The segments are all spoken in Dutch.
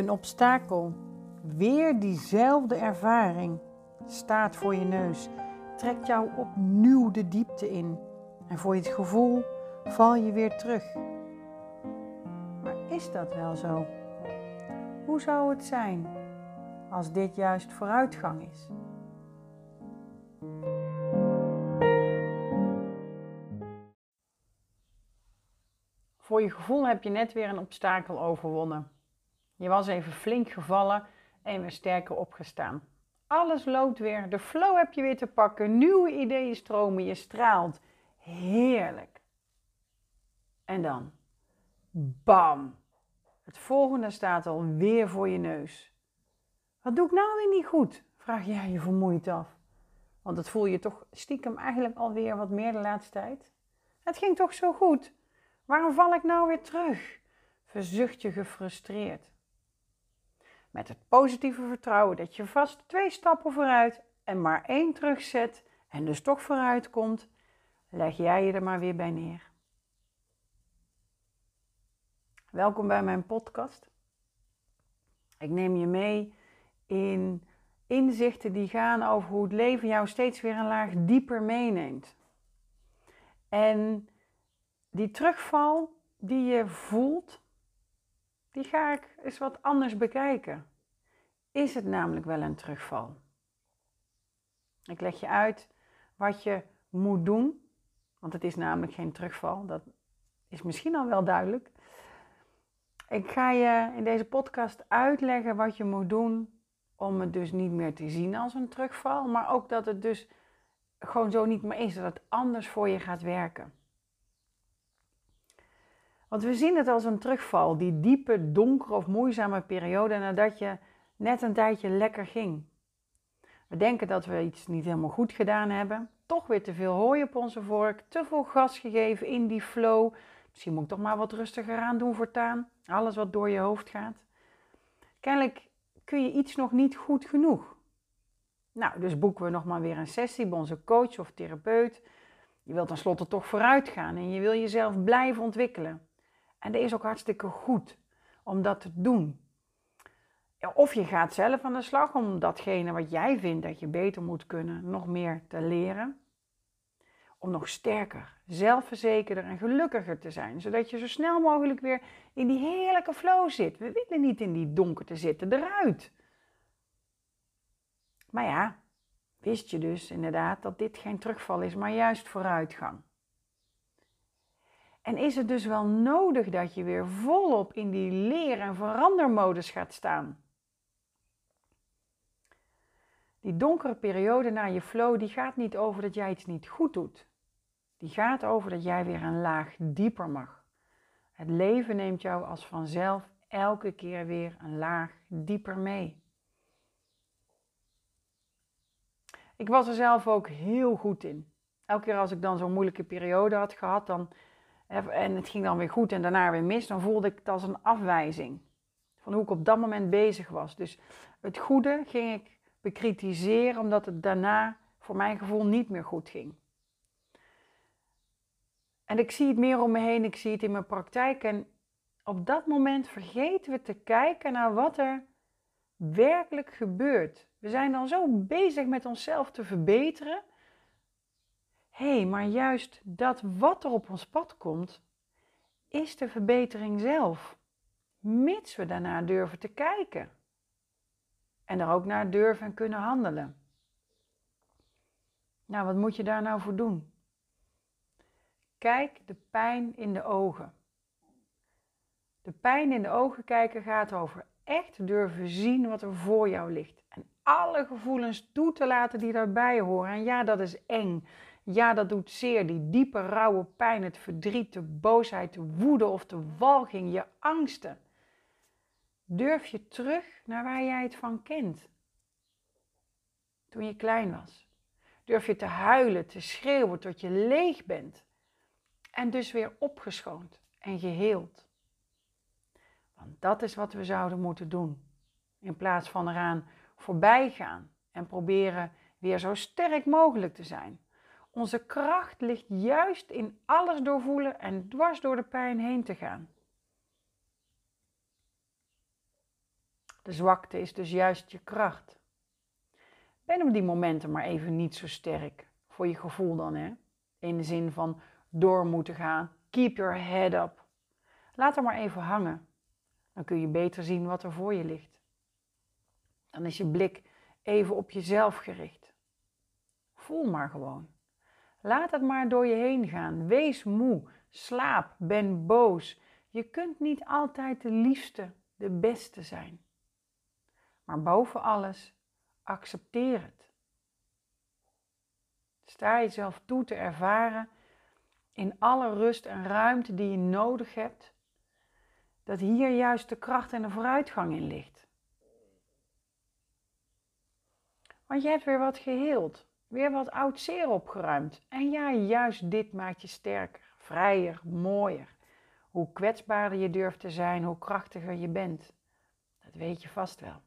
Een obstakel, weer diezelfde ervaring, staat voor je neus, trekt jou opnieuw de diepte in. En voor je het gevoel val je weer terug. Maar is dat wel zo? Hoe zou het zijn als dit juist vooruitgang is? Voor je gevoel heb je net weer een obstakel overwonnen. Je was even flink gevallen en weer sterker opgestaan. Alles loopt weer, de flow heb je weer te pakken, nieuwe ideeën stromen, je straalt. Heerlijk. En dan, bam, het volgende staat alweer voor je neus. Wat doe ik nou weer niet goed? Vraag jij je vermoeid af. Want dat voel je toch stiekem eigenlijk alweer wat meer de laatste tijd. Het ging toch zo goed? Waarom val ik nou weer terug? Verzucht je gefrustreerd. Met het positieve vertrouwen dat je vast twee stappen vooruit en maar één terugzet en dus toch vooruit komt, leg jij je er maar weer bij neer. Welkom bij mijn podcast. Ik neem je mee in inzichten die gaan over hoe het leven jou steeds weer een laag dieper meeneemt. En die terugval die je voelt, die ga ik eens wat anders bekijken. Is het namelijk wel een terugval? Ik leg je uit wat je moet doen, want het is namelijk geen terugval, dat is misschien al wel duidelijk. Ik ga je in deze podcast uitleggen wat je moet doen om het dus niet meer te zien als een terugval, maar ook dat het dus gewoon zo niet meer is, dat het anders voor je gaat werken. Want we zien het als een terugval, die diepe, donkere of moeizame periode nadat je net een tijdje lekker ging. We denken dat we iets niet helemaal goed gedaan hebben, toch weer te veel hooi op onze vork, te veel gas gegeven in die flow. Misschien moet ik toch maar wat rustiger aan doen voortaan, alles wat door je hoofd gaat. Kennelijk kun je iets nog niet goed genoeg. Nou, dus boeken we nog maar weer een sessie bij onze coach of therapeut. Je wilt tenslotte toch vooruit gaan en je wil jezelf blijven ontwikkelen. En dat is ook hartstikke goed om dat te doen. Of je gaat zelf aan de slag om datgene wat jij vindt dat je beter moet kunnen, nog meer te leren. Om nog sterker, zelfverzekerder en gelukkiger te zijn. Zodat je zo snel mogelijk weer in die heerlijke flow zit. We willen niet in die donkerte zitten, eruit. Maar ja, wist je dus inderdaad dat dit geen terugval is, maar juist vooruitgang. En is het dus wel nodig dat je weer volop in die leer- en verandermodus gaat staan? Die donkere periode na je flow, die gaat niet over dat jij iets niet goed doet. Die gaat over dat jij weer een laag dieper mag. Het leven neemt jou als vanzelf elke keer weer een laag dieper mee. Ik was er zelf ook heel goed in. Elke keer als ik dan zo'n moeilijke periode had gehad, dan en het ging dan weer goed en daarna weer mis, dan voelde ik het als een afwijzing van hoe ik op dat moment bezig was. Dus het goede ging ik bekritiseren omdat het daarna voor mijn gevoel niet meer goed ging. En ik zie het meer om me heen, ik zie het in mijn praktijk en op dat moment vergeten we te kijken naar wat er werkelijk gebeurt. We zijn dan zo bezig met onszelf te verbeteren Hé, hey, maar juist dat wat er op ons pad komt, is de verbetering zelf. Mits we daarna durven te kijken. En er ook naar durven en kunnen handelen. Nou, wat moet je daar nou voor doen? Kijk de pijn in de ogen. De pijn in de ogen kijken gaat over echt durven zien wat er voor jou ligt. En alle gevoelens toe te laten die daarbij horen. En ja, dat is eng. Ja, dat doet zeer. Die diepe, rauwe pijn, het verdriet, de boosheid, de woede of de walging, je angsten. Durf je terug naar waar jij het van kent? Toen je klein was. Durf je te huilen, te schreeuwen tot je leeg bent. En dus weer opgeschoond en geheeld. Want dat is wat we zouden moeten doen. In plaats van eraan voorbij gaan en proberen weer zo sterk mogelijk te zijn. Onze kracht ligt juist in alles doorvoelen en dwars door de pijn heen te gaan. De zwakte is dus juist je kracht. Ben op die momenten maar even niet zo sterk. Voor je gevoel dan, hè? In de zin van door moeten gaan. Keep your head up. Laat er maar even hangen. Dan kun je beter zien wat er voor je ligt. Dan is je blik even op jezelf gericht. Voel maar gewoon. Laat het maar door je heen gaan. Wees moe, slaap, ben boos. Je kunt niet altijd de liefste, de beste zijn. Maar boven alles, accepteer het. Sta jezelf toe te ervaren in alle rust en ruimte die je nodig hebt, dat hier juist de kracht en de vooruitgang in ligt. Want je hebt weer wat geheeld, weer wat oud zeer opgeruimd. En ja, juist dit maakt je sterker, vrijer, mooier. Hoe kwetsbaarder je durft te zijn, hoe krachtiger je bent. Dat weet je vast wel.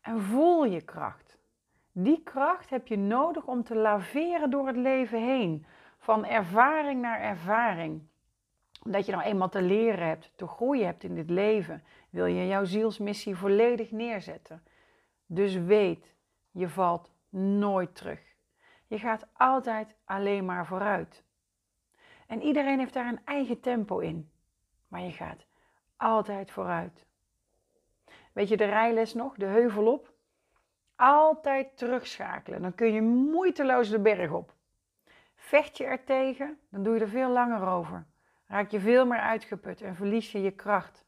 En voel je kracht. Die kracht heb je nodig om te laveren door het leven heen, van ervaring naar ervaring. Omdat je nou eenmaal te leren hebt, te groeien hebt in dit leven, wil je jouw zielsmissie volledig neerzetten. Dus weet, je valt nooit terug. Je gaat altijd alleen maar vooruit. En iedereen heeft daar een eigen tempo in. Maar je gaat altijd vooruit. Weet je de rijles nog, de heuvel op? Altijd terugschakelen. Dan kun je moeiteloos de berg op. Vecht je er tegen, dan doe je er veel langer over. Raak je veel meer uitgeput en verlies je je kracht.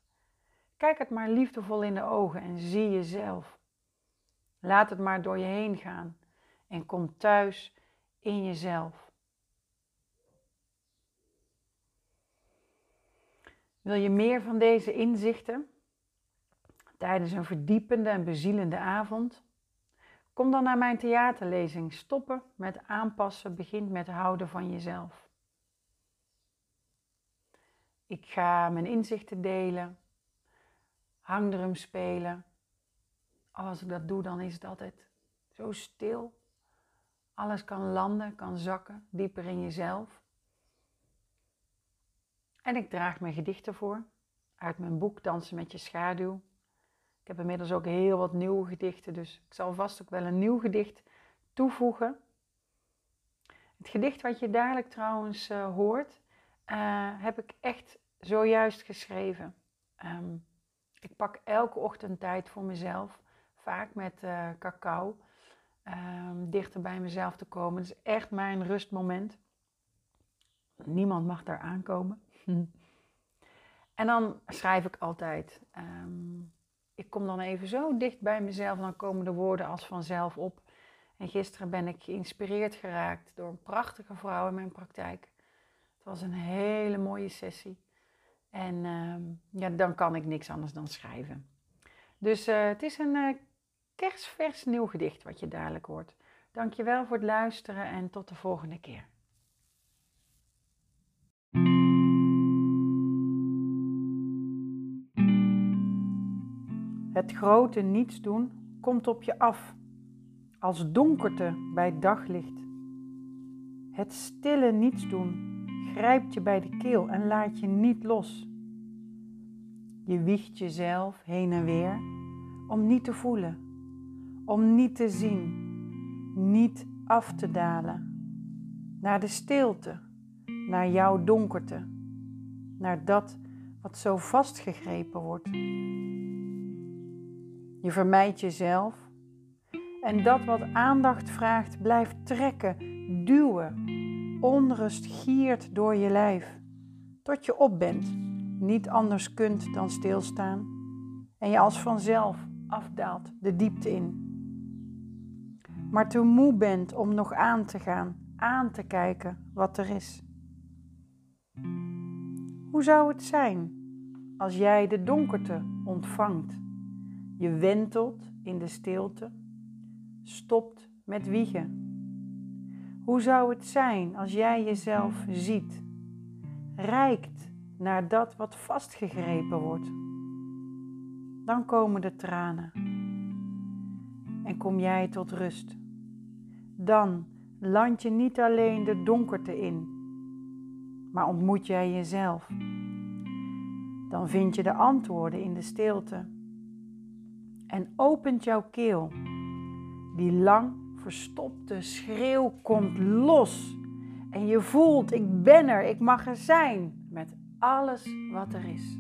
Kijk het maar liefdevol in de ogen en zie jezelf. Laat het maar door je heen gaan en kom thuis in jezelf. Wil je meer van deze inzichten tijdens een verdiepende en bezielende avond? Kom dan naar mijn theaterlezing. Stoppen met aanpassen begint met houden van jezelf. Ik ga mijn inzichten delen, hangdrum spelen. Als ik dat doe, dan is het altijd zo stil. Alles kan landen, kan zakken, dieper in jezelf. En ik draag mijn gedichten voor uit mijn boek Dansen met je schaduw. Ik heb inmiddels ook heel wat nieuwe gedichten, dus ik zal vast ook wel een nieuw gedicht toevoegen. Het gedicht wat je dadelijk trouwens uh, hoort, uh, heb ik echt zojuist geschreven. Um, ik pak elke ochtend tijd voor mezelf, vaak met uh, cacao, um, dichter bij mezelf te komen. Het is echt mijn rustmoment. Niemand mag daar aankomen. en dan schrijf ik altijd. Um, ik kom dan even zo dicht bij mezelf dan komen de woorden als vanzelf op. En gisteren ben ik geïnspireerd geraakt door een prachtige vrouw in mijn praktijk. Het was een hele mooie sessie. En ehm, ja, dan kan ik niks anders dan schrijven. Dus uh, het is een uh, kerstvers nieuw gedicht wat je dadelijk hoort. Dankjewel voor het luisteren en tot de volgende keer. Het grote niets doen komt op je af, als donkerte bij daglicht. Het stille niets doen grijpt je bij de keel en laat je niet los. Je wiegt jezelf heen en weer om niet te voelen, om niet te zien, niet af te dalen. Naar de stilte, naar jouw donkerte, naar dat wat zo vastgegrepen wordt. Je vermijdt jezelf. En dat wat aandacht vraagt, blijft trekken, duwen. Onrust giert door je lijf. Tot je op bent, niet anders kunt dan stilstaan. En je als vanzelf afdaalt de diepte in. Maar te moe bent om nog aan te gaan, aan te kijken wat er is. Hoe zou het zijn als jij de donkerte ontvangt? Je wentelt in de stilte, stopt met wiegen. Hoe zou het zijn als jij jezelf ziet, reikt naar dat wat vastgegrepen wordt? Dan komen de tranen en kom jij tot rust. Dan land je niet alleen de donkerte in, maar ontmoet jij jezelf. Dan vind je de antwoorden in de stilte en opent jouw keel. Die lang verstopte schreeuw komt los. En je voelt, ik ben er, ik mag er zijn met alles wat er is.